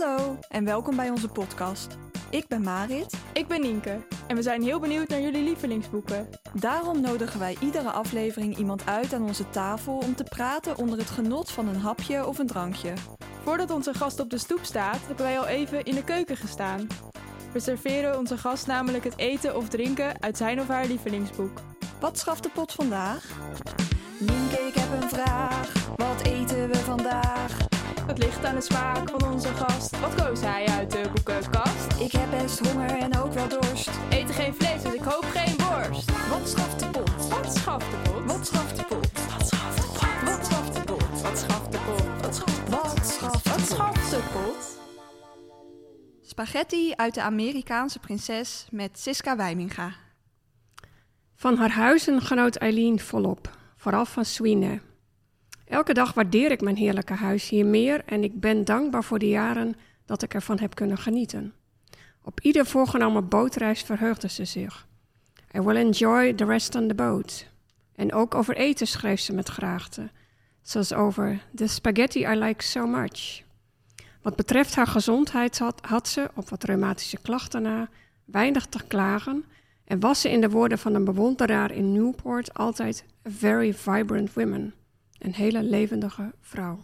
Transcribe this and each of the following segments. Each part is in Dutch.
Hallo en welkom bij onze podcast. Ik ben Marit. Ik ben Nienke en we zijn heel benieuwd naar jullie lievelingsboeken. Daarom nodigen wij iedere aflevering iemand uit aan onze tafel om te praten onder het genot van een hapje of een drankje. Voordat onze gast op de stoep staat, hebben wij al even in de keuken gestaan. We serveren onze gast namelijk het eten of drinken uit zijn of haar lievelingsboek. Wat schaft de pot vandaag? Nienke, ik heb een vraag. Wat eten we vandaag? Het ligt aan de smaak van onze gast. Wat koos hij uit de boekenkast? Ik heb best honger en ook wel dorst. Eten geen vlees, dus ik hoop geen worst. Wat schaft de pot? Wat schaft de pot? Wat schaft de pot? Wat schaft de pot? Wat schaft de pot? Wat schaft de pot? Wat schaft de pot? Wat schaft Wat schaft de pot? Spaghetti uit de Amerikaanse prinses met Siska Wijminga. Van haar huizen genoot Eileen volop, vooral van Swine. Elke dag waardeer ik mijn heerlijke huis hier meer en ik ben dankbaar voor de jaren dat ik ervan heb kunnen genieten. Op ieder voorgenomen bootreis verheugde ze zich. I will enjoy the rest on the boat. En ook over eten schreef ze met graagte, zoals over the spaghetti I like so much. Wat betreft haar gezondheid had, ze, op wat reumatische klachten na, weinig te klagen en was ze in de woorden van een bewonderaar in Newport altijd a very vibrant woman. Een hele levendige vrouw.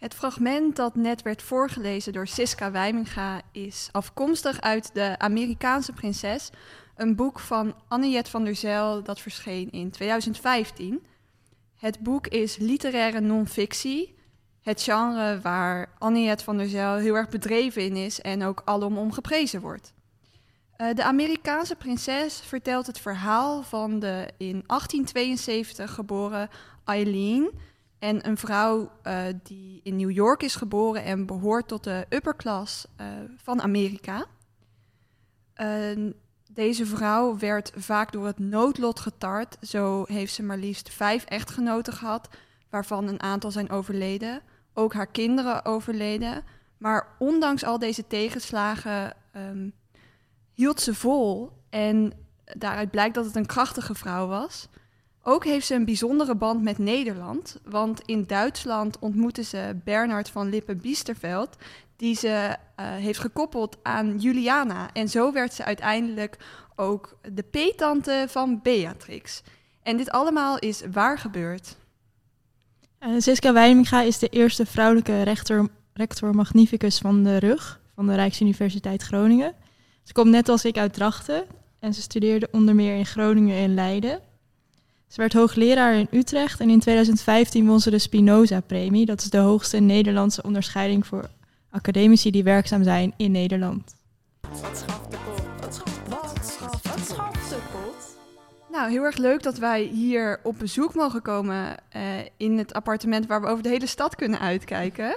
Het fragment dat net werd voorgelezen door Siska Wijminga is afkomstig uit De Amerikaanse Prinses, een boek van Anniet van der Zijl dat verscheen in 2015. Het boek is literaire non-fictie, het genre waar Anniet van der Zijl heel erg bedreven in is en ook alom om geprezen wordt. Uh, de Amerikaanse prinses vertelt het verhaal van de in 1872 geboren Eileen en een vrouw uh, die in New York is geboren en behoort tot de upper class uh, van Amerika. deze vrouw werd vaak door het noodlot getart. Zo heeft ze maar liefst vijf echtgenoten gehad, waarvan een aantal zijn overleden. Ook haar kinderen overleden. Maar ondanks al deze tegenslagen um, hield ze vol. En daaruit blijkt dat het een krachtige vrouw was. Ook heeft ze een bijzondere band met Nederland. Want in Duitsland ontmoette ze Bernard van Lippe-Biesterveld, die ze uh, heeft gekoppeld aan Juliana. En zo werd ze uiteindelijk ook de peetante van Beatrix. En dit allemaal is waar gebeurd. Uh, Siska Wijminga is de eerste vrouwelijke rector magnificus van de RUG, van de Rijksuniversiteit Groningen. Ze komt net als ik uit Drachten en ze studeerde onder meer in Groningen en Leiden. Ze werd hoogleraar in Utrecht en in 2015 won ze de Spinoza-premie. Dat is de hoogste Nederlandse onderscheiding voor academici die werkzaam zijn in Nederland. Wat schaft de pot? Wat schaft wat schaft, wat schaft de pot? Nou, heel erg leuk dat wij hier op bezoek mogen komen uh, in het appartement waar we over de hele stad kunnen uitkijken.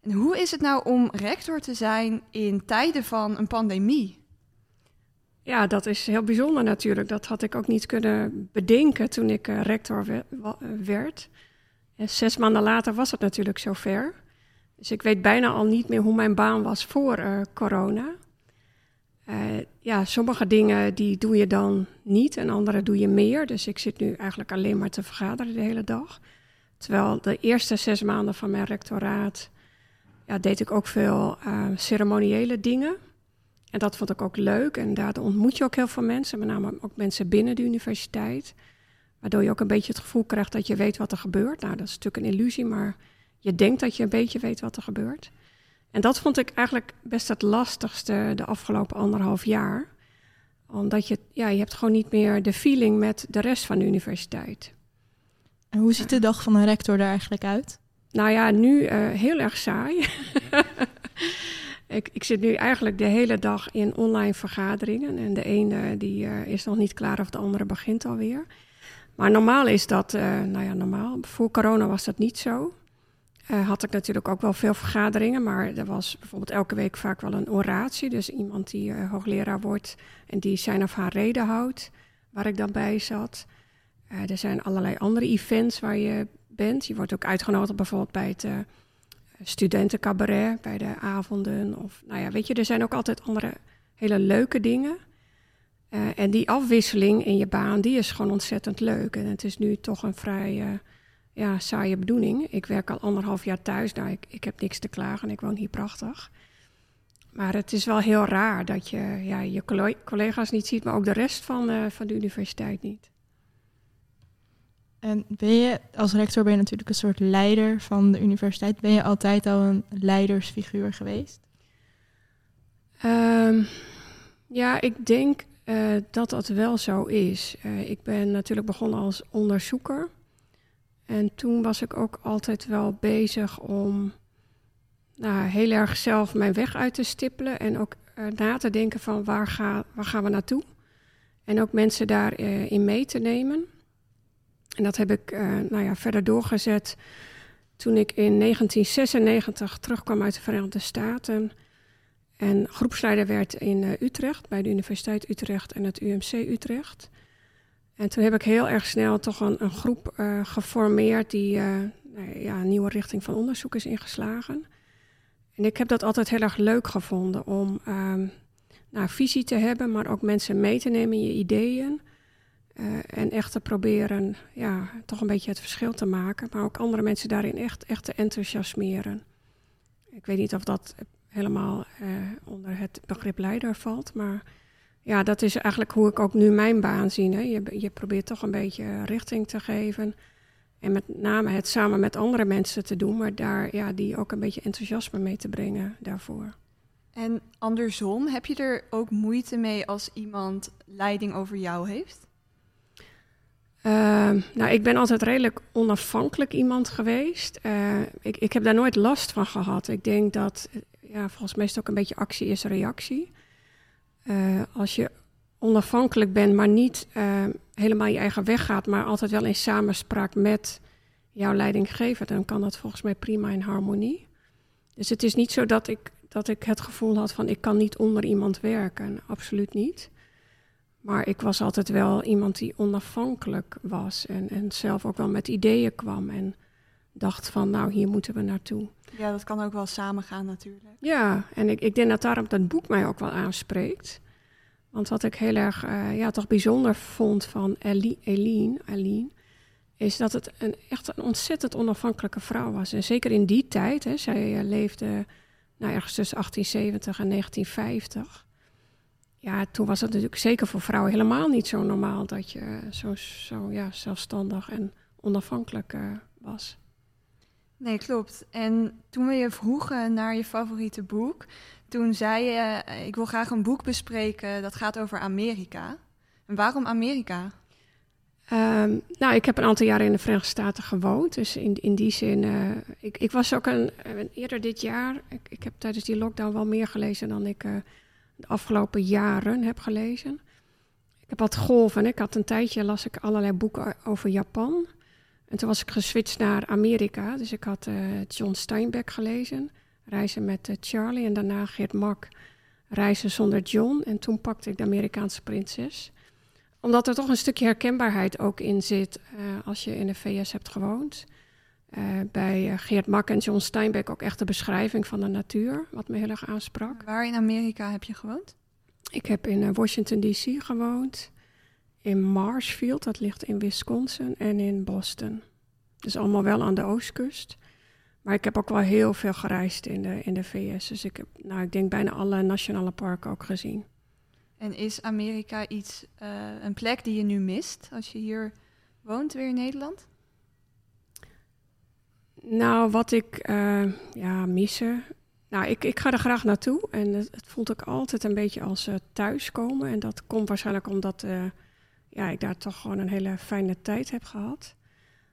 En hoe is het nou om rector te zijn in tijden van een pandemie? Ja, dat is heel bijzonder natuurlijk. Dat had ik ook niet kunnen bedenken toen ik uh, rector we werd. En zes maanden later was het natuurlijk zover. Dus ik weet bijna al niet meer hoe mijn baan was voor uh, corona. Ja, sommige dingen die doe je dan niet en andere doe je meer. Dus ik zit nu eigenlijk alleen maar te vergaderen de hele dag. Terwijl de eerste zes maanden van mijn rectoraat ja, deed ik ook veel uh, ceremoniële dingen. En dat vond ik ook leuk. En daar ontmoet je ook heel veel mensen, met name ook mensen binnen de universiteit. Waardoor je ook een beetje het gevoel krijgt dat je weet wat er gebeurt. Nou, dat is natuurlijk een illusie, maar je denkt dat je een beetje weet wat er gebeurt. En dat vond ik eigenlijk best het lastigste de afgelopen anderhalf jaar. Omdat je, ja, je hebt gewoon niet meer de feeling met de rest van de universiteit. En hoe ziet de dag van een rector er eigenlijk uit? Nou ja, nu uh, heel erg saai. ik, ik, zit nu eigenlijk de hele dag in online vergaderingen. En de ene die, uh, is nog niet klaar of de andere begint alweer. Maar normaal is dat, uh, nou ja, normaal. Voor corona was dat niet zo. had ik natuurlijk ook wel veel vergaderingen, maar er was bijvoorbeeld elke week vaak wel een oratie. Dus iemand die hoogleraar wordt en die zijn of haar reden houdt, waar ik dan bij zat. er zijn allerlei andere events waar je bent. Je wordt ook uitgenodigd bijvoorbeeld bij het uh, studentencabaret, bij de avonden. Of, nou ja, weet je, er zijn ook altijd andere hele leuke dingen. Uh, en die afwisseling in je baan, die is gewoon ontzettend leuk. En het is nu toch een vrij uh, ja, saaie bedoeling. Ik werk al anderhalf jaar thuis. Nou, ik, ik heb niks te klagen. Ik woon hier prachtig. Maar het is wel heel raar dat je ja, je collega's niet ziet, maar ook de rest van, van de universiteit niet. En ben je als rector ben je natuurlijk een soort leider van de universiteit. Ben je altijd al een leidersfiguur geweest? Um, ja, ik denk uh, dat dat wel zo is. Uh, ik ben natuurlijk begonnen als onderzoeker. En toen was ik ook altijd wel bezig om nou, heel erg zelf mijn weg uit te stippelen. En ook uh, na te denken van waar, ga, waar gaan we naartoe. En ook mensen daarin in mee te nemen. En dat heb ik nou ja, verder doorgezet toen ik in 1996 terugkwam uit de Verenigde Staten en groepsleider werd in uh, Utrecht, bij de Universiteit Utrecht en het UMC Utrecht. En toen heb ik heel erg snel toch een, een groep uh, geformeerd die uh, ja, een nieuwe richting van onderzoek is ingeslagen. En ik heb dat altijd heel erg leuk gevonden om um, nou, visie te hebben, maar ook mensen mee te nemen in je ideeën. En echt te proberen ja, toch een beetje het verschil te maken, maar ook andere mensen daarin echt, echt te enthousiasmeren. Ik weet niet of dat helemaal eh, onder het begrip leider valt. Maar ja, dat is eigenlijk hoe ik ook nu mijn baan zie. Hè. Je, je probeert toch een beetje richting te geven. En met name het samen met andere mensen te doen, maar daar ja, die ook een beetje enthousiasme mee te brengen daarvoor. En andersom, heb je er ook moeite mee als iemand leiding over jou heeft? Uh, nou, ik ben altijd redelijk onafhankelijk iemand geweest. Uh, ik, ik heb daar nooit last van gehad. Ik denk dat ja, volgens mij is het ook een beetje actie is reactie. Uh, als je onafhankelijk bent, maar niet uh, helemaal je eigen weg gaat, maar altijd wel in samenspraak met jouw leidinggever, dan kan dat volgens mij prima in harmonie. Dus het is niet zo dat ik, dat ik het gevoel had van ik kan niet onder iemand werken. Absoluut niet. Maar ik was altijd wel iemand die onafhankelijk was en, en zelf ook wel met ideeën kwam en dacht van nou hier moeten we naartoe. Ja, dat kan ook wel samengaan natuurlijk. Ja, en ik, ik denk dat daarom dat boek mij ook wel aanspreekt. Want wat ik heel erg uh, ja, toch bijzonder vond van Eline, Eline, is dat het een, echt een ontzettend onafhankelijke vrouw was. En zeker in die tijd, hè, zij uh, leefde nou, ergens tussen 1870 en 1950. Ja, toen was het natuurlijk zeker voor vrouwen helemaal niet zo normaal dat je zo, zo ja, zelfstandig en onafhankelijk uh, was. Nee, klopt. En toen we je vroegen naar je favoriete boek, toen zei je: eh, Ik wil graag een boek bespreken dat gaat over Amerika. En waarom Amerika? Um, nou, ik heb een aantal jaren in de Verenigde Staten gewoond. Dus in, in die zin, uh, ik, ik was ook een, eerder dit jaar. Ik, ik heb tijdens die lockdown wel meer gelezen dan ik uh, de afgelopen jaren heb gelezen. Ik heb wat golven. Ik had een tijdje las ik allerlei boeken over Japan. En toen was ik geswitcht naar Amerika. Dus ik had uh, John Steinbeck gelezen, Reizen met uh, Charlie. En daarna Geert Mak, Reizen zonder John. En toen pakte ik de Amerikaanse prinses. Omdat er toch een stukje herkenbaarheid ook in zit uh, als je in de VS hebt gewoond. Bij Geert Mak en John Steinbeck ook echt de beschrijving van de natuur, wat me heel erg aansprak. Waar in Amerika heb je gewoond? Ik heb in Washington DC gewoond in Marshfield, dat ligt in Wisconsin, en in Boston. Dus allemaal wel aan de oostkust. Maar ik heb ook wel heel veel gereisd in de, in de VS. Dus ik heb, nou, ik denk bijna alle nationale parken ook gezien. En is Amerika iets, uh, een plek die je nu mist als je hier woont, weer in Nederland? Nou, wat ik uh, ja, missen. Nou, ik, ik ga er graag naartoe. En het, het voelt ook altijd een beetje als uh, thuiskomen. En dat komt waarschijnlijk omdat ja, ik daar toch gewoon een hele fijne tijd heb gehad.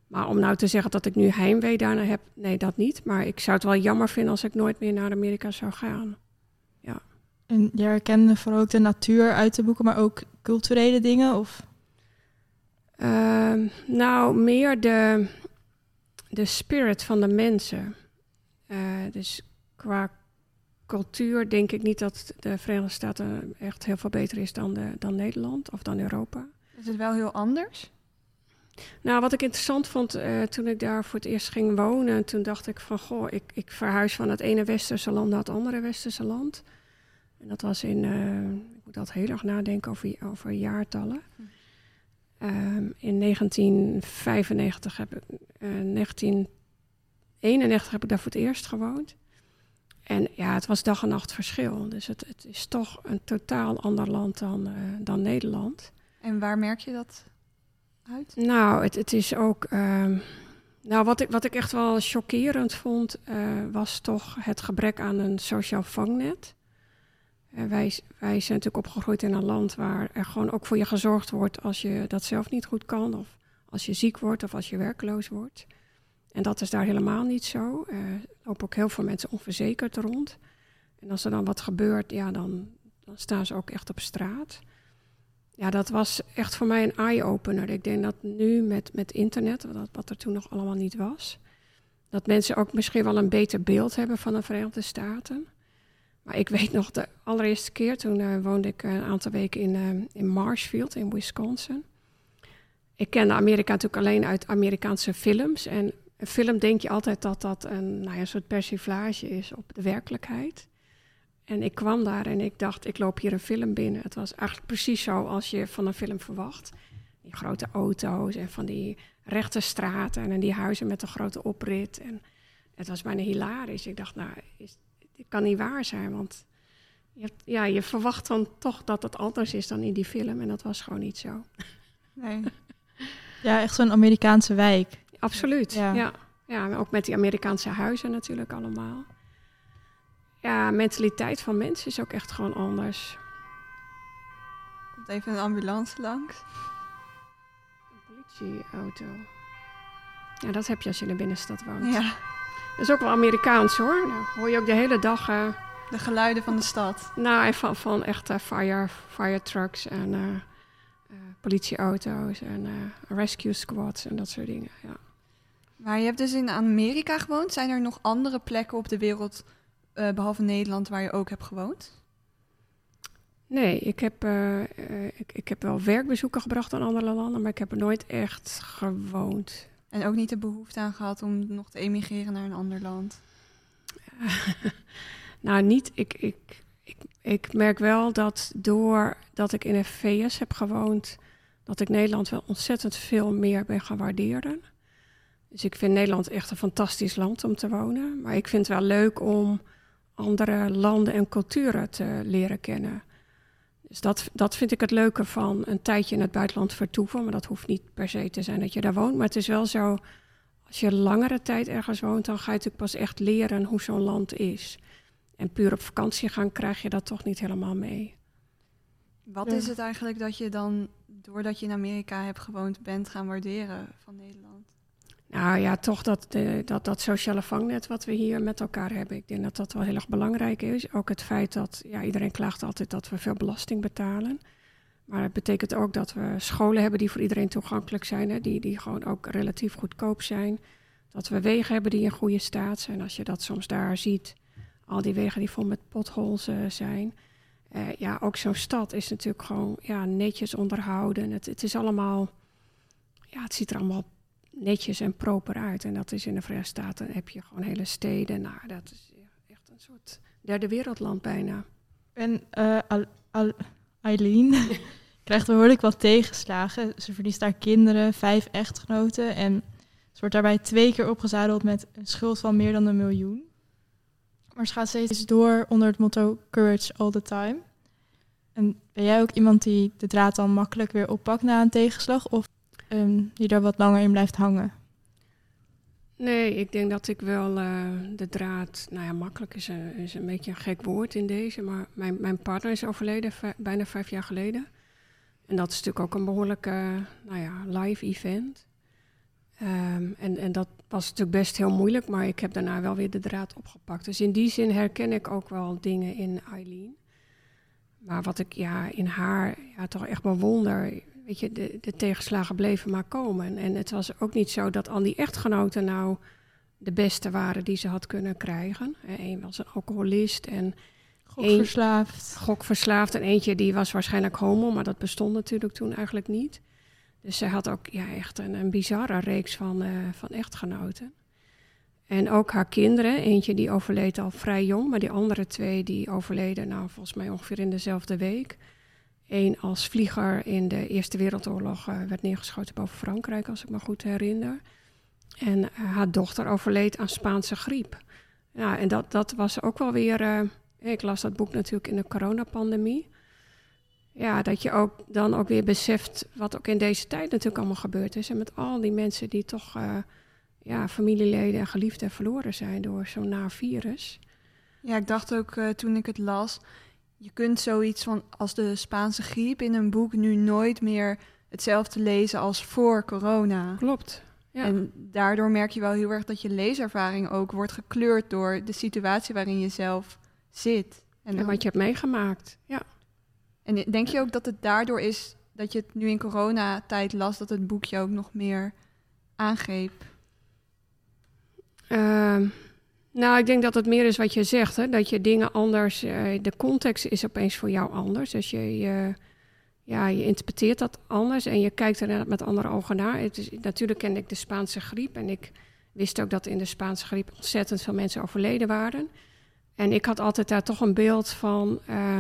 Maar om nou te zeggen dat ik nu heimwee daarna heb, nee, dat niet. Maar ik zou het wel jammer vinden als ik nooit meer naar Amerika zou gaan. Ja. En jij herkende vooral ook de natuur uit de boeken, maar ook culturele dingen? Of? Uh, nou, meer de, de spirit van de mensen. Uh, dus qua cultuur denk ik niet dat de Verenigde Staten echt heel veel beter is dan, de, dan Nederland of dan Europa. Is het wel heel anders? Nou, wat ik interessant vond uh, toen ik daar voor het eerst ging wonen, toen dacht ik van goh, ik, ik verhuis van het ene westerse land naar het andere westerse land. En dat was in, uh, ik moet dat heel erg nadenken over, over jaartallen. Ehm, in 1995 heb ik, eh 1991 heb ik daar voor het eerst gewoond. En ja, het was dag en nacht verschil. Dus het, het is toch een totaal ander land dan, eh, dan Nederland. En waar merk je dat uit? Nou, het, het is ook. ehm, nou, wat ik, wat ik echt wel chockerend vond, eh, was toch het gebrek aan een sociaal vangnet. Eh, wij, wij zijn natuurlijk opgegroeid in een land waar er gewoon ook voor je gezorgd wordt als je dat zelf niet goed kan, of als je ziek wordt of als je werkloos wordt. En dat is daar helemaal niet zo. Er lopen ook heel veel mensen onverzekerd rond. En als er dan wat gebeurt, ja, dan, dan staan ze ook echt op straat. Ja, dat was echt voor mij een eye-opener. Ik denk dat nu met, met internet, wat, wat er toen nog allemaal niet was, dat mensen ook misschien wel een beter beeld hebben van de Verenigde Staten. Maar ik weet nog de allereerste keer, toen eh, woonde ik een aantal weken in, eh, in Marshfield in Wisconsin. Ik kende Amerika natuurlijk alleen uit Amerikaanse films. En een film denk je altijd dat dat een, nou ja, een soort persiflage is op de werkelijkheid. En ik kwam daar en ik dacht, ik loop hier een film binnen. Het was eigenlijk precies zo als je van een film verwacht. Die grote auto's en van die rechte straten en die huizen met een grote oprit. En het was bijna hilarisch. Ik dacht, nou, is, dit kan niet waar zijn, want je, hebt- ja, je verwacht dan toch dat het anders is dan in die film. En dat was gewoon niet zo. Nee. Ja, echt zo'n Amerikaanse wijk. Absoluut, Ja. ja. ja. ook met die Amerikaanse huizen natuurlijk allemaal. Ja, mentaliteit van mensen is ook echt gewoon anders. Komt even een ambulance langs. Een politieauto. Ja, dat heb je als je in de binnenstad woont. Ja, Dat is ook wel Amerikaans hoor. Nou, hoor je ook de hele dag... eh, de geluiden van de stad. nou, en van, van echte fire, fire trucks en eh, eh, politieauto's en eh, rescue squads en dat soort dingen. Ja. Maar je hebt dus in Amerika gewoond. Zijn er nog andere plekken op de wereld, eh, behalve Nederland, waar je ook hebt gewoond? Nee, ik heb, eh, eh, ik, ik heb wel werkbezoeken gebracht aan andere landen, maar ik heb er nooit echt gewoond. En ook niet de behoefte aan gehad om nog te emigreren naar een ander land? nou, niet. Ik, ik, ik, ik merk wel dat doordat ik in de VS heb gewoond, dat ik Nederland wel ontzettend veel meer ben gaan waarderen. Dus ik vind Nederland echt een fantastisch land om te wonen. Maar ik vind het wel leuk om andere landen en culturen te leren kennen. Dus dat, dat vind ik het leuke van een tijdje in het buitenland vertoeven. Maar dat hoeft niet per se te zijn dat je daar woont. Maar het is wel zo, als je langere tijd ergens woont, dan ga je natuurlijk pas echt leren hoe zo'n land is. En puur op vakantie gaan krijg je dat toch niet helemaal mee. Wat Ja. is het eigenlijk dat je dan, doordat je in Amerika hebt gewoond, bent gaan waarderen van Nederland? Nou ja, toch dat, de, dat, dat sociale vangnet wat we hier met elkaar hebben. Ik denk dat dat wel heel erg belangrijk is. Ook het feit dat, ja, iedereen klaagt altijd dat we veel belasting betalen. Maar het betekent ook dat we scholen hebben die voor iedereen toegankelijk zijn. Hè, die, die gewoon ook relatief goedkoop zijn. Dat we wegen hebben die in goede staat zijn. Als je dat soms daar ziet, al die wegen die vol met potholes eh, zijn. Eh, ja, ook zo'n stad is natuurlijk gewoon ja, netjes onderhouden. Het, het is allemaal, ja, het ziet er allemaal netjes en proper uit. En dat is in de Verenigde Staten heb je gewoon hele steden. Nou, dat is echt een soort derde wereldland bijna. En Al- Eileen krijgt behoorlijk wat tegenslagen. Ze verliest haar kinderen, vijf echtgenoten. En ze wordt daarbij twee keer opgezadeld met een schuld van meer dan een miljoen. Maar ze gaat steeds door onder het motto Courage all the time. En ben jij ook iemand die de draad dan makkelijk weer oppakt na een tegenslag? Of ehm, die daar wat langer in blijft hangen? Nee, ik denk dat ik wel eh, de draad... Nou ja, makkelijk is een, is een beetje een gek woord in deze. Maar mijn, mijn partner is overleden bijna vijf jaar geleden. En dat is natuurlijk ook een behoorlijke nou ja, live event. Ehm, en, en dat was natuurlijk best heel moeilijk, maar ik heb daarna wel weer de draad opgepakt. Dus in die zin herken ik ook wel dingen in Eileen. Maar wat ik ja, in haar ja, toch echt bewonder, weet je, de, de tegenslagen bleven maar komen. En het was ook niet zo dat al die echtgenoten nou de beste waren die ze had kunnen krijgen. Eén was een alcoholist en Gokverslaafd. gokverslaafd. En eentje die was waarschijnlijk homo, maar dat bestond natuurlijk toen eigenlijk niet. Dus zij had ook ja, echt een, een bizarre reeks van, eh, van echtgenoten. En ook haar kinderen. Eentje die overleed al vrij jong, maar die andere twee die overleden nou volgens mij ongeveer in dezelfde week. Een als vlieger in de Eerste Wereldoorlog uh, werd neergeschoten boven Frankrijk, als ik me goed herinner. En uh, haar dochter overleed aan Spaanse griep. Ja, en dat, dat was ook wel weer. Uh, ik las dat boek natuurlijk in de coronapandemie. Ja, dat je ook dan ook weer beseft wat ook in deze tijd natuurlijk allemaal gebeurd is. En met al die mensen die toch ja, familieleden en geliefden verloren zijn door zo'n naar virus. Ja, ik dacht ook toen ik het las je kunt zoiets van als de Spaanse griep in een boek nu nooit meer hetzelfde lezen als voor corona. Klopt. Ja. En daardoor merk je wel heel erg dat je leeservaring ook wordt gekleurd door de situatie waarin je zelf zit. En, wat je hebt meegemaakt. Ja. En denk je ook dat het daardoor is dat je het nu in coronatijd las, dat het boekje ook nog meer aangreep? Uh, nou, ik denk dat het meer is wat je zegt, hè? dat je dingen anders, uh, de context is opeens voor jou anders. Dus je, ja, je interpreteert dat anders en je kijkt er met andere ogen naar. Het is, natuurlijk kende ik de Spaanse griep en ik wist ook dat in de Spaanse griep ontzettend veel mensen overleden waren. En ik had altijd daar toch een beeld van, uh,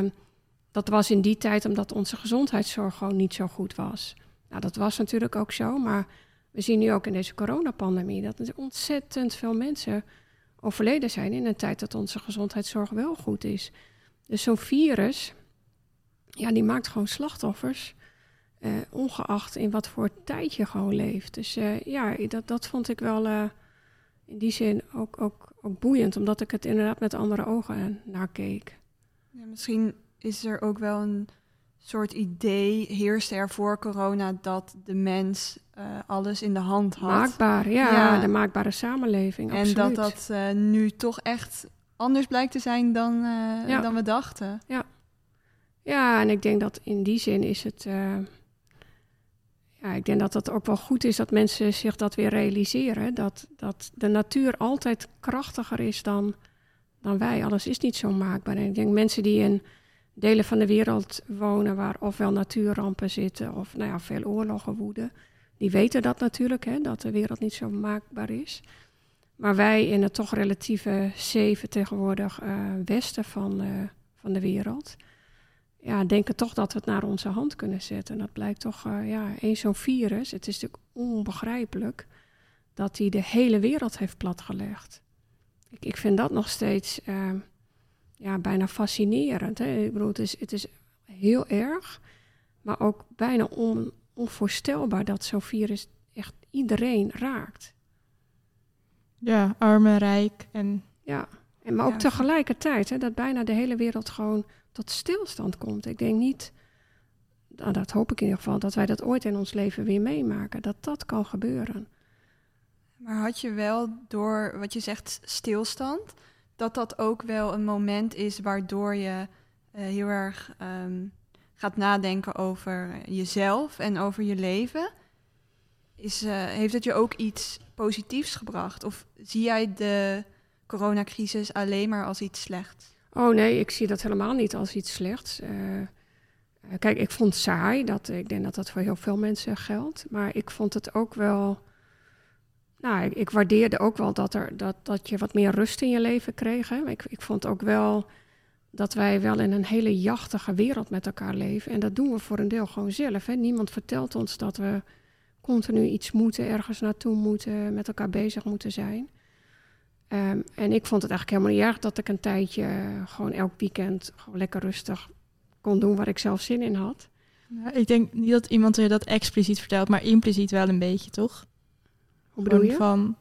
dat was in die tijd omdat onze gezondheidszorg gewoon niet zo goed was. Nou, dat was natuurlijk ook zo, maar we zien nu ook in deze coronapandemie dat er ontzettend veel mensen overleden zijn in een tijd dat onze gezondheidszorg wel goed is. Dus zo'n virus, ja, die maakt gewoon slachtoffers, uh, ongeacht in wat voor tijd je gewoon leeft. Dus uh, ja, dat, dat vond ik wel uh, in die zin ook, ook, ook boeiend, omdat ik het inderdaad met andere ogen naar keek. Ja, misschien is er ook wel een soort idee heerste er voor corona dat de mens uh, alles in de hand had. Maakbaar, ja, ja. de maakbare samenleving. En dat dat uh, nu toch echt anders blijkt te zijn dan, uh, ja. dan we dachten. Ja. ja, en ik denk dat in die zin is het. ja, ik denk dat het ook wel goed is dat mensen zich dat weer realiseren. Dat, dat de natuur altijd krachtiger is dan, dan wij. Alles is niet zo maakbaar. En ik denk mensen die in delen van de wereld wonen waar ofwel natuurrampen zitten of nou ja, veel oorlogen woeden. Die weten dat natuurlijk, hè, dat de wereld niet zo maakbaar is. Maar wij in het toch relatieve zeven tegenwoordig uh, westen van, uh, van de wereld, ja, denken toch dat we het naar onze hand kunnen zetten. En dat blijkt toch, uh, ja, één zo'n virus, het is natuurlijk onbegrijpelijk dat hij de hele wereld heeft platgelegd. Ik, ik vind dat nog steeds ja, bijna fascinerend. Hè? Ik bedoel, het is, het is heel erg, maar ook bijna on, onvoorstelbaar dat zo'n virus echt iedereen raakt. Ja, arm en rijk. En... Ja, en, maar ook ja. tegelijkertijd hè, dat bijna de hele wereld gewoon tot stilstand komt. Ik denk niet, nou, dat hoop ik in ieder geval, dat wij dat ooit in ons leven weer meemaken. Dat dat kan gebeuren. Maar had je wel door wat je zegt stilstand, dat dat ook wel een moment is waardoor je uh, heel erg um, gaat nadenken over jezelf en over je leven. Is, uh, heeft het je ook iets positiefs gebracht? Of zie jij de coronacrisis alleen maar als iets slechts? Oh nee, ik zie dat helemaal niet als iets slechts. Uh, kijk, ik vond het saai. Dat, ik denk dat dat voor heel veel mensen geldt. Maar ik vond het ook wel nou, ik, waardeerde ook wel dat, er, dat, dat je wat meer rust in je leven kreeg. Ik, ik vond ook wel dat wij wel in een hele jachtige wereld met elkaar leven. En dat doen we voor een deel gewoon zelf. Hè. Niemand vertelt ons dat we continu iets moeten, ergens naartoe moeten, met elkaar bezig moeten zijn. Um, en ik vond het eigenlijk helemaal niet erg dat ik een tijdje gewoon elk weekend gewoon lekker rustig kon doen waar ik zelf zin in had. Ja, ik denk niet dat iemand je dat expliciet vertelt, maar impliciet wel een beetje, toch? Hoe bedoel je? Van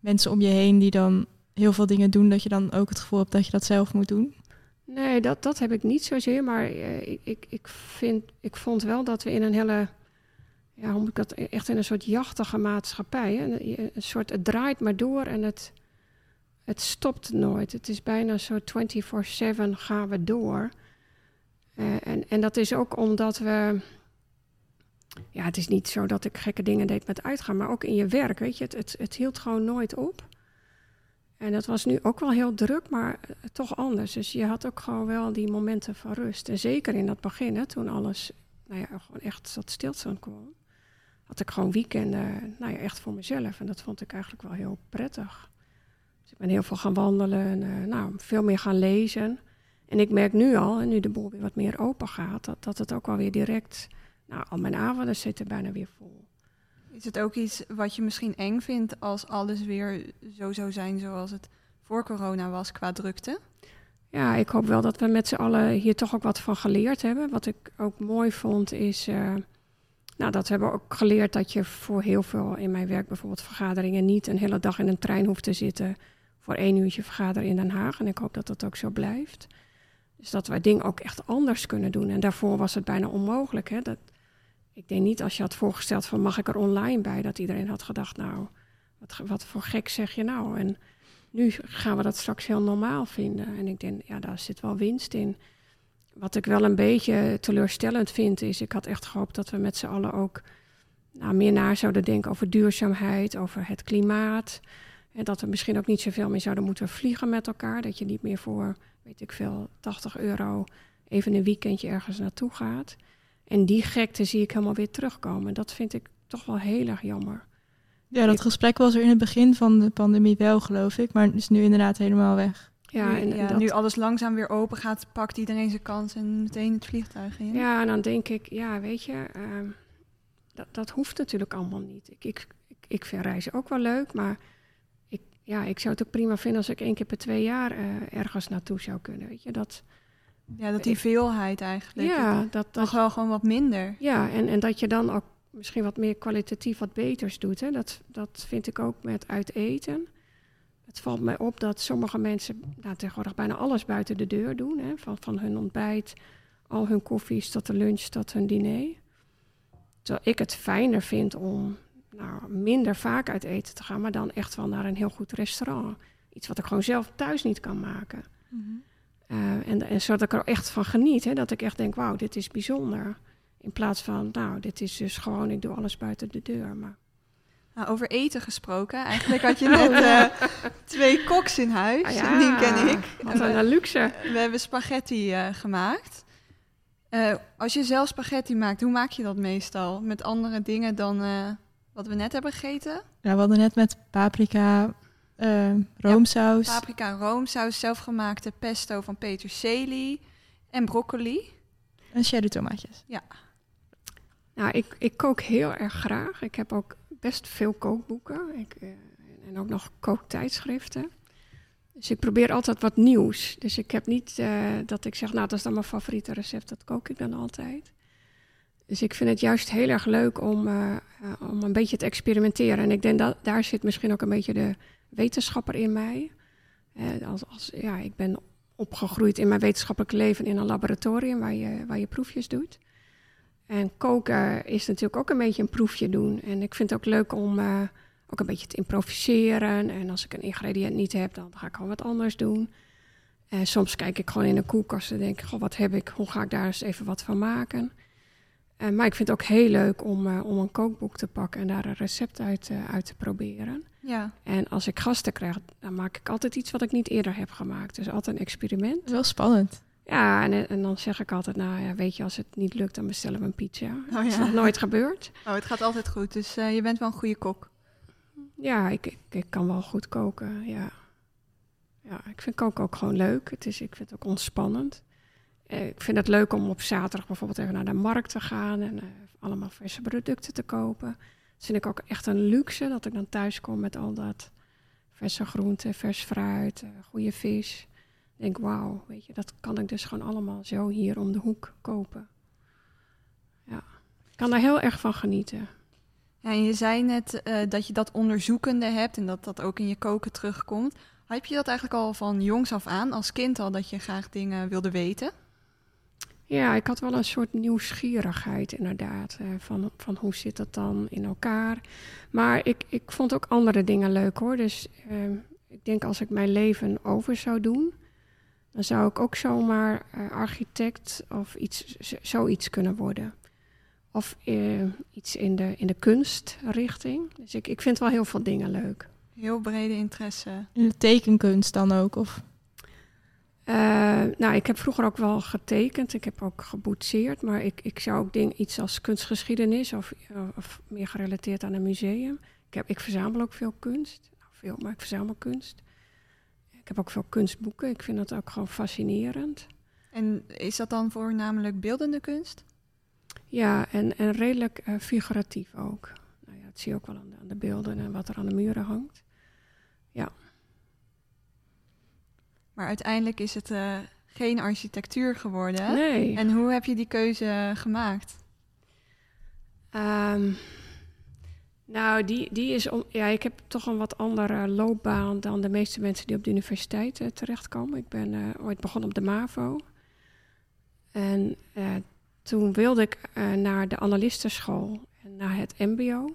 mensen om je heen die dan heel veel dingen doen, dat je dan ook het gevoel hebt dat je dat zelf moet doen? Nee, dat, dat heb ik niet zozeer. Maar uh, ik, ik, vind, ik vond wel dat we in een hele. Ja, hoe moet ik dat? Echt in een soort jachtige maatschappij. Een, soort. Het draait maar door en het. Het stopt nooit. Het is bijna zo 24-7 gaan we door. Uh, en, en dat is ook omdat we ja, het is niet zo dat ik gekke dingen deed met uitgaan, maar ook in je werk, weet je, het, het, het hield gewoon nooit op. En dat was nu ook wel heel druk, maar uh, toch anders. Dus je had ook gewoon wel die momenten van rust. En zeker in dat begin, hè, toen alles nou ja, gewoon echt tot stilstand kwam, had ik gewoon weekenden nou ja, echt voor mezelf. En dat vond ik eigenlijk wel heel prettig. Dus ik ben heel veel gaan wandelen, en, uh, nou, veel meer gaan lezen. En ik merk nu al, en nu de boel weer wat meer open gaat, dat, dat het ook wel weer direct. Nou, al mijn avonden zitten bijna weer vol. Is het ook iets wat je misschien eng vindt als alles weer zo zou zijn zoals het voor corona was qua drukte? Ja, ik hoop wel dat we met z'n allen hier toch ook wat van geleerd hebben. Wat ik ook mooi vond is, uh, nou, dat hebben we ook geleerd dat je voor heel veel in mijn werk, bijvoorbeeld vergaderingen, niet een hele dag in een trein hoeft te zitten voor één uurtje vergaderen in Den Haag. En ik hoop dat dat ook zo blijft. Dus dat wij dingen ook echt anders kunnen doen. En daarvoor was het bijna onmogelijk. Hè? Dat, ik denk niet als je had voorgesteld van mag ik er online bij, dat iedereen had gedacht, nou, wat, wat voor gek zeg je nou? En nu gaan we dat straks heel normaal vinden. En ik denk, ja, daar zit wel winst in. Wat ik wel een beetje teleurstellend vind, is ik had echt gehoopt dat we met z'n allen ook nou, meer na zouden denken over duurzaamheid, over het klimaat. En dat we misschien ook niet zoveel meer zouden moeten vliegen met elkaar. Dat je niet meer voor, weet ik veel, 80 euro even een weekendje ergens naartoe gaat. En die gekte zie ik helemaal weer terugkomen. Dat vind ik toch wel heel erg jammer. Ja, dat gesprek was er in het begin van de pandemie wel, geloof ik. Maar is nu inderdaad helemaal weg. Ja, en, ja, nu alles langzaam weer open gaat, pakt iedereen zijn kans en meteen het vliegtuig in. Ja, en dan denk ik, ja, weet je, uh, dat, dat hoeft natuurlijk allemaal niet. Ik, ik, ik, ik vind reizen ook wel leuk, maar ik, ja, ik zou het ook prima vinden als ik één keer per twee jaar uh, ergens naartoe zou kunnen. Weet je, dat, ja, dat die veelheid eigenlijk. Ja, dat, dat wel gewoon wat minder. Ja, en, en dat je dan ook misschien wat meer kwalitatief wat beters doet. Hè? Dat, dat vind ik ook met uit eten. Het valt mij op dat sommige mensen nou, tegenwoordig bijna alles buiten de deur doen. Hè? Van, van hun ontbijt, al hun koffies tot de lunch, tot hun diner. Terwijl ik het fijner vind om nou, minder vaak uit eten te gaan, maar dan echt wel naar een heel goed restaurant. Iets wat ik gewoon zelf thuis niet kan maken. Mm uh, en, en zodat ik er echt van geniet. Hè? Dat ik echt denk, wauw, dit is bijzonder. In plaats van, nou, dit is dus gewoon, ik doe alles buiten de deur. Maar... Nou, over eten gesproken. Eigenlijk had je net uh, twee koks in huis. Ah, ja, die ken ik. Wat een luxe. We hebben spaghetti uh, gemaakt. Uh, als je zelf spaghetti maakt, hoe maak je dat meestal? Met andere dingen dan wat we net hebben gegeten? Ja, we hadden net met paprika, roomsaus. Ja, paprika en roomsaus, zelfgemaakte pesto van peterselie en broccoli. En cherry tomaatjes. Ja. Nou, ik, ik kook heel erg graag. Ik heb ook best veel kookboeken ik, uh, en ook nog kooktijdschriften. Dus ik probeer altijd wat nieuws. Dus ik heb niet uh, dat ik zeg, nou, dat is dan mijn favoriete recept, dat kook ik dan altijd. Dus ik vind het juist heel erg leuk om, uh, om een beetje te experimenteren. En ik denk dat daar zit misschien ook een beetje de wetenschapper in mij. als, als, ja, ik ben opgegroeid in mijn wetenschappelijk leven in een laboratorium waar je, waar je proefjes doet. En koken is natuurlijk ook een beetje een proefje doen. En ik vind het ook leuk om ook een beetje te improviseren. En als ik een ingrediënt niet heb, dan ga ik gewoon wat anders doen. En soms kijk ik gewoon in de koelkast en denk, goh, wat heb ik? Hoe ga ik daar eens even wat van maken? Uh, maar ik vind het ook heel leuk om, uh, om een kookboek te pakken en daar een recept uit, uit te proberen. Ja. En als ik gasten krijg, dan maak ik altijd iets wat ik niet eerder heb gemaakt. Dus altijd een experiment. Dat is wel spannend. Ja, en, en, dan zeg ik altijd, nou ja, weet je, als het niet lukt, dan bestellen we een pizza. Oh, ja. Dat is nog nooit gebeurd. Oh, het gaat altijd goed, dus je bent wel een goede kok. Ja, ik, ik, ik, kan wel goed koken, ja. Ja, ik vind koken ook gewoon leuk. Het is, ik vind het ook ontspannend. Eh, ik vind het leuk om op zaterdag bijvoorbeeld even naar de markt te gaan en uh, allemaal verse producten te kopen. Dat vind ik ook echt een luxe, dat ik dan thuis kom met al dat verse groenten, vers fruit, uh, goede vis denk, wauw, weet je, dat kan ik dus gewoon allemaal zo hier om de hoek kopen. Ja, ik kan daar heel erg van genieten. En je zei net dat je dat onderzoekende hebt en dat dat ook in je koken terugkomt. Heb je dat eigenlijk al van jongs af aan, als kind al, dat je graag dingen wilde weten? Ja, ik had wel een soort nieuwsgierigheid inderdaad. Uh, van, van hoe zit dat dan in elkaar? Maar ik, ik vond ook andere dingen leuk hoor. Dus uh, ik denk als ik mijn leven over zou doen, dan zou ik ook zomaar uh, architect of iets, zoiets kunnen worden. Of uh, iets in de, in de kunstrichting. Dus ik, ik vind wel heel veel dingen leuk. Heel brede interesse. In de tekenkunst dan ook? Of? Uh, nou, ik heb vroeger ook wel getekend. Ik heb ook geboetseerd. Maar ik, ik zou ook dingen, iets als kunstgeschiedenis of, of meer gerelateerd aan een museum. Ik, heb, ik verzamel ook veel kunst. Nou, veel, maar ik verzamel kunst. Ik heb ook veel kunstboeken. Ik vind dat ook gewoon fascinerend. En is dat dan voornamelijk beeldende kunst? Ja, en, en redelijk eh, figuratief ook. Nou ja, dat zie je ook wel aan de, aan de beelden en wat er aan de muren hangt. Maar uiteindelijk is het eh, geen architectuur geworden. Nee. En hoe heb je die keuze gemaakt? Ehm, nou, die, die is om, ja, ik heb toch een wat andere loopbaan dan de meeste mensen die op de universiteit eh, terechtkomen. Ik ben eh, ooit begonnen op de MAVO. En toen wilde ik naar de analistenschool en naar het MBO.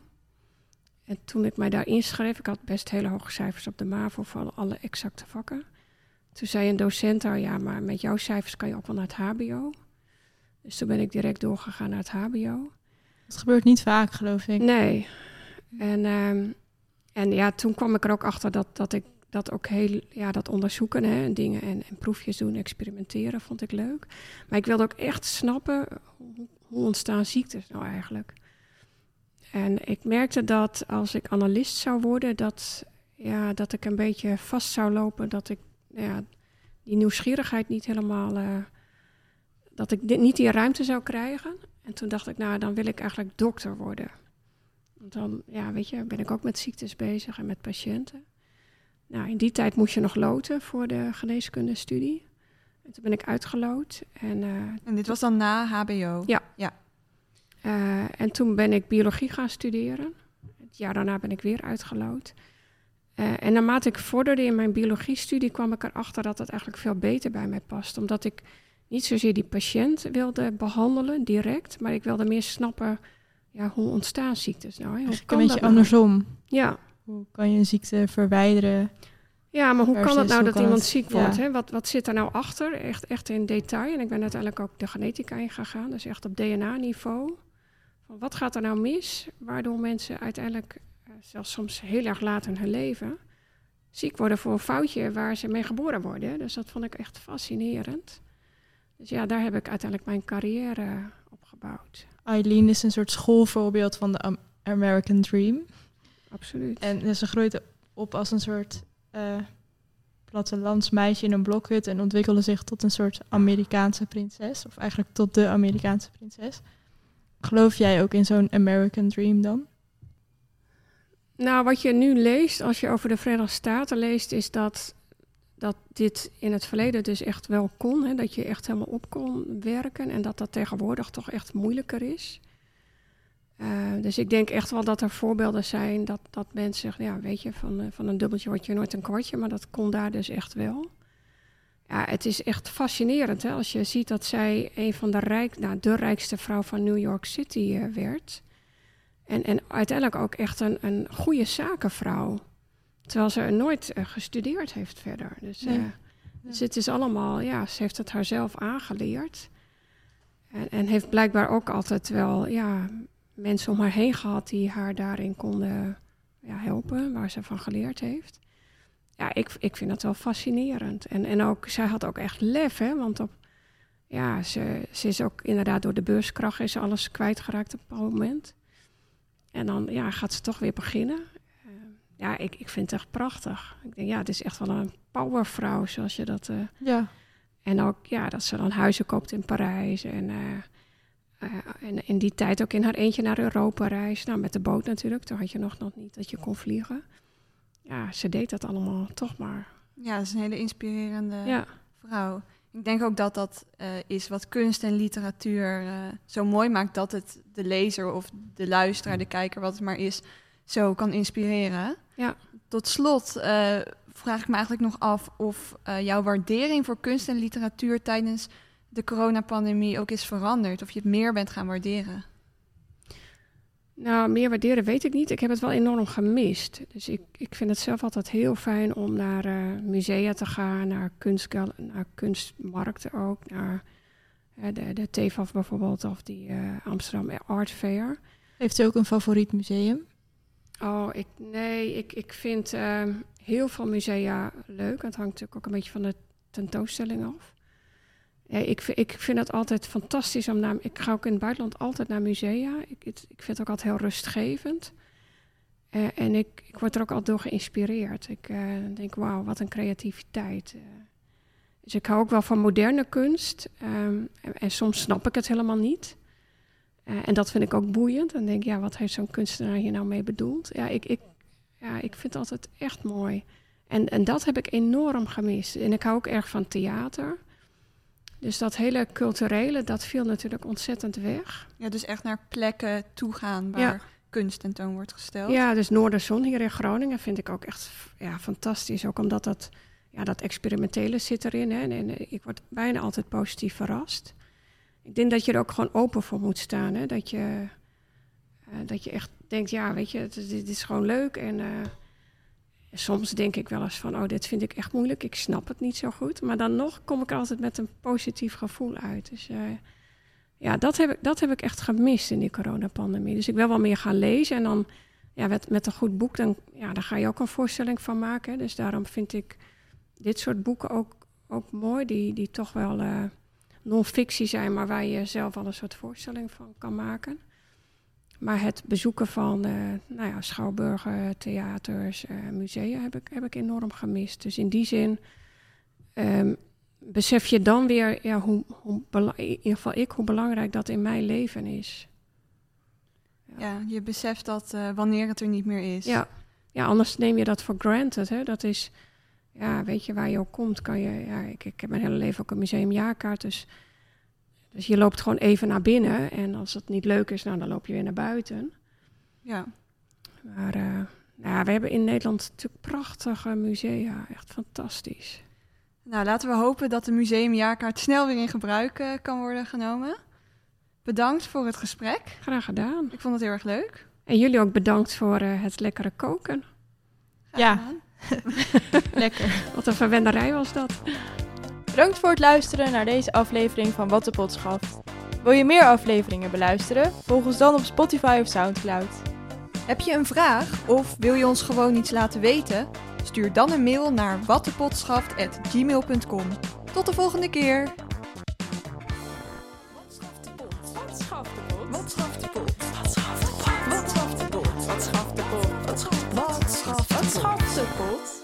En toen ik mij daar inschreef, ik had best hele hoge cijfers op de MAVO voor alle exacte vakken. Toen zei een docent daar, ja, maar met jouw cijfers kan je ook wel naar het HBO. Dus toen ben ik direct doorgegaan naar het HBO. Dat gebeurt niet vaak, geloof ik. Nee. En, ehm, en ja, toen kwam ik er ook achter dat, dat ik dat ook heel, ja, dat onderzoeken hè, en dingen en, en proefjes doen, experimenteren, vond ik leuk. Maar ik wilde ook echt snappen hoe, hoe ontstaan ziektes nou eigenlijk. En ik merkte dat als ik analist zou worden, dat, ja, dat ik een beetje vast zou lopen, dat ik ja, die nieuwsgierigheid niet helemaal, eh, dat ik dit, niet die ruimte zou krijgen. En toen dacht ik, nou, dan wil ik eigenlijk dokter worden. Want dan, ja, weet je, ben ik ook met ziektes bezig en met patiënten. Nou, in die tijd moest je nog loten voor de geneeskundestudie. En toen ben ik uitgeloot. En, eh, En dit was dan na HBO? Ja. eh, en toen ben ik biologie gaan studeren. Het jaar daarna ben ik weer uitgeloot. Eh, en naarmate ik vorderde in mijn biologiestudie kwam ik erachter dat het eigenlijk veel beter bij mij past. Omdat ik niet zozeer die patiënt wilde behandelen direct, maar ik wilde meer snappen ja, hoe ontstaan ziektes nou. Hè? Hoe kan een beetje dat nou? andersom. Ja. Hoe kan je een ziekte verwijderen? Ja, maar hoe kan het Versus nou dat iemand het- ziek ja. wordt? Hè? Wat, wat zit er nou achter? Echt, echt in detail. En ik ben uiteindelijk ook de genetica ingegaan. Dus echt op DNA-niveau. Wat gaat er nou mis? Waardoor mensen uiteindelijk, zelfs soms heel erg laat in hun leven, ziek worden voor een foutje waar ze mee geboren worden. Dus dat vond ik echt fascinerend. Dus ja, daar heb ik uiteindelijk mijn carrière op gebouwd. Eileen is een soort schoolvoorbeeld van de Am- American Dream. Absoluut. En ze groeide op als een soort eh plattelandsmeisje in een blokhut en ontwikkelde zich tot een soort Amerikaanse prinses. Of eigenlijk tot de Amerikaanse prinses. Geloof jij ook in zo'n American Dream dan? Nou, wat je nu leest, als je over de Verenigde Staten leest, is dat, dat dit in het verleden dus echt wel kon. Hè, dat je echt helemaal op kon werken en dat dat tegenwoordig toch echt moeilijker is. Eh, dus ik denk echt wel dat er voorbeelden zijn dat, dat mensen ja, weet je, van, eh, van een dubbeltje word je nooit een kwartje, maar dat kon daar dus echt wel. Ja, het is echt fascinerend hè, als je ziet dat zij een van de, rijk, nou, de rijkste vrouw van New York City eh, werd. En, en uiteindelijk ook echt een, een goede zakenvrouw. Terwijl ze nooit eh, gestudeerd heeft verder. Dus, dus het is allemaal, ja, ze heeft het haarzelf aangeleerd. En, en heeft blijkbaar ook altijd wel ja, mensen om haar heen gehad die haar daarin konden ja, helpen, waar ze van geleerd heeft. Ja, ik, ik vind dat wel fascinerend. En, en ook, zij had ook echt lef, hè, want op, ja, ze, ze is ook inderdaad door de beurskracht is alles kwijtgeraakt op een bepaald moment. En dan ja, gaat ze toch weer beginnen. Eh, ja, ik, ik vind het echt prachtig. Ik denk, ja, het is echt wel een powervrouw, zoals je dat... eh, Ja. en ook ja, dat ze dan huizen koopt in Parijs. En, eh, en in die tijd ook in haar eentje naar Europa reist. Nou, met de boot natuurlijk. Toen had je nog, nog niet dat je kon vliegen. Ja, ze deed dat allemaal toch maar. Ja, dat is een hele inspirerende Ja, vrouw. Ik denk ook dat dat eh, is wat kunst en literatuur eh, zo mooi maakt dat het de lezer of de luisteraar, de kijker, wat het maar is, zo kan inspireren. Ja. Tot slot eh, vraag ik me eigenlijk nog af of jouw waardering voor kunst en literatuur tijdens de coronapandemie ook is veranderd. Of je het meer bent gaan waarderen. Nou, meer waarderen weet ik niet. Ik heb het wel enorm gemist. Dus ik, ik vind het zelf altijd heel fijn om naar eh, musea te gaan, naar, kunstgal naar kunstmarkten ook, naar de, de bijvoorbeeld, of die eh, Amsterdam Art Fair. Heeft u ook een favoriet museum? Oh, ik, nee, ik, ik vind ehm, heel veel musea leuk. Het hangt natuurlijk ook een beetje van de tentoonstelling af. Ik, ik vind het altijd fantastisch om naar... Ik ga ook in het buitenland altijd naar musea. Ik, ik vind het ook altijd heel rustgevend. Eh, en ik, ik word er ook altijd door geïnspireerd. Ik eh, denk, wauw, wat een creativiteit. Eh, Dus ik hou ook wel van moderne kunst. ehm, en, soms snap ik het helemaal niet. En dat vind ik ook boeiend. Dan denk ik, ja, wat heeft zo'n kunstenaar hier nou mee bedoeld? Ja, ik, ik, ja, ik vind het altijd echt mooi. En, en dat heb ik enorm gemist. En ik hou ook erg van theater. Dus dat hele culturele, dat viel natuurlijk ontzettend weg. Ja, dus echt naar plekken toe gaan waar Ja. kunst tentoon wordt gesteld. Ja, dus Noorderzon hier in Groningen vind ik ook echt ja, fantastisch. Ook omdat dat, ja, dat experimentele zit erin. Hè. En, en ik word bijna altijd positief verrast. Ik denk dat je er ook gewoon open voor moet staan. Hè. Dat, je, eh, dat je echt denkt, ja, weet je, dit is gewoon leuk. En eh, soms denk ik wel eens van, oh, dit vind ik echt moeilijk. Ik snap het niet zo goed. Maar dan nog kom ik altijd met een positief gevoel uit. Dus eh, ja, dat heb, ik, dat heb ik echt gemist in die coronapandemie. Dus ik wil wel meer gaan lezen. En dan ja, met, met een goed boek, dan, ja, daar ga je ook een voorstelling van maken. Dus daarom vind ik dit soort boeken ook, ook mooi. Die, die toch wel eh, non-fictie zijn, maar waar je zelf al een soort voorstelling van kan maken. Maar het bezoeken van eh, nou ja, schouwburgen, theaters, eh, musea heb ik, heb ik enorm gemist. Dus in die zin ehm, besef je dan weer ja, hoe, hoe in ieder geval ik, hoe belangrijk dat in mijn leven is. Ja, je beseft dat eh, wanneer het er niet meer is. Ja. ja, anders neem je dat voor granted. Hè? Dat is, ja, weet je, waar je ook komt, kan je... Ja, ik, ik heb mijn hele leven ook een museumjaarkaart, dus, dus je loopt gewoon even naar binnen. En als het niet leuk is, nou, dan loop je weer naar buiten. ja. Maar eh, ja, we hebben in Nederland natuurlijk prachtige musea. Echt fantastisch. Nou, laten we hopen dat de museumjaarkaart snel weer in gebruik eh, kan worden genomen. Bedankt voor het gesprek. Graag gedaan. Ik vond het heel erg leuk. En jullie ook bedankt voor eh, het lekkere koken. Graag Ja. gedaan. Lekker. Wat een verwenderij was dat. Bedankt voor het luisteren naar deze aflevering van Wat de Potschaft. Wil je meer afleveringen beluisteren? Volg ons dan op Spotify of Soundcloud. Heb je een vraag of wil je ons gewoon iets laten weten? Stuur dan een mail naar wattepotschaft.gmail.com. Tot de volgende keer! Wat schaft? Wat schaft de? Wat schaft de pot? Wat schaft de pot? Wat schaft de pot? Wat schaft de pot?